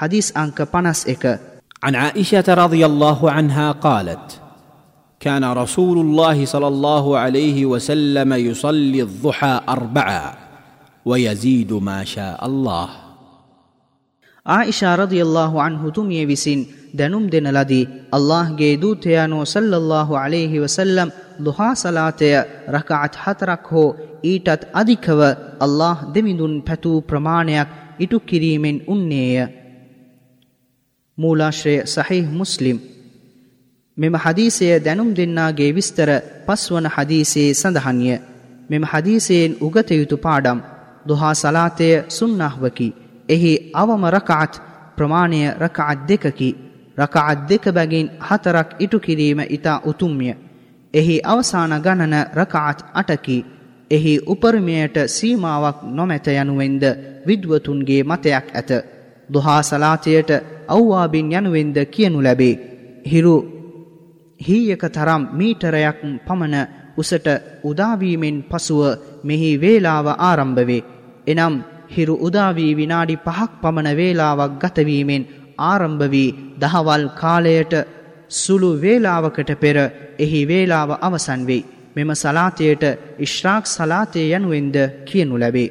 حديث أنك پنس إك عن عائشه رضي الله عنها قالت كان رسول الله صلى الله عليه وسلم يصلي الضحى اربعا ويزيد ما شاء الله ආයිෂා රදියල්ලාහු අන්හු තුමිය විසින් දැනුම් දෙන ලදී අල්ලාහ්ගේ දූතයානෝ සල්ලල්ලාහු අලයිහි වසල්ලම් දුහා සලාතය රකඅත් හතරක් හෝ ඊටත් අධිකව අල්ලාහ් දෙමිඳුන් පැතූ ප්‍රමාණයක් ඉටු කිරීමෙන් උන්නේය මූලාශ්‍රය සහිහ මුස්ලිම්. මෙම හදීසය දැනුම් දෙන්නාගේ විස්තර පස්වන හදීසේ සඳහන්ය. මෙම හදීසයෙන් උගත යුතු පාඩම් දුහා සලාතය සුන්නහවකි. එහි අවම රකාත් ප්‍රමාණය රකාත් දෙකකි. රකාත් දෙක බැගින් හතරක් ඉටු කිරීම ඉතා උතුම්ය. එහි අවසාන ගණන රකාත් අටකි. එහි උපරිමයට සීමාවක් නොමැත යනුවෙන්ද විද්වතුන්ගේ මතයක් ඇත. දුහා සලාතයට අවවාබින් යනුවෙන්ද කියනු ලැබේ හිරු හීයක තරම් මීටරයක් පමණ උසට උදාවීමෙන් පසුව මෙහි වේලාව ආරම්භ වේ එනම් හිරු උදාවී විනාඩි පහක් පමණ වේලාවක් ගතවීමෙන් ආරම්භ වී දහවල් කාලයට සුළු වේලාවකට පෙර එහි වේලාව අවසන් වෙයි. මෙම සලාතයට ඉශ්රාක් සලාතය යනුවෙන්ද කියනු ලැබේ.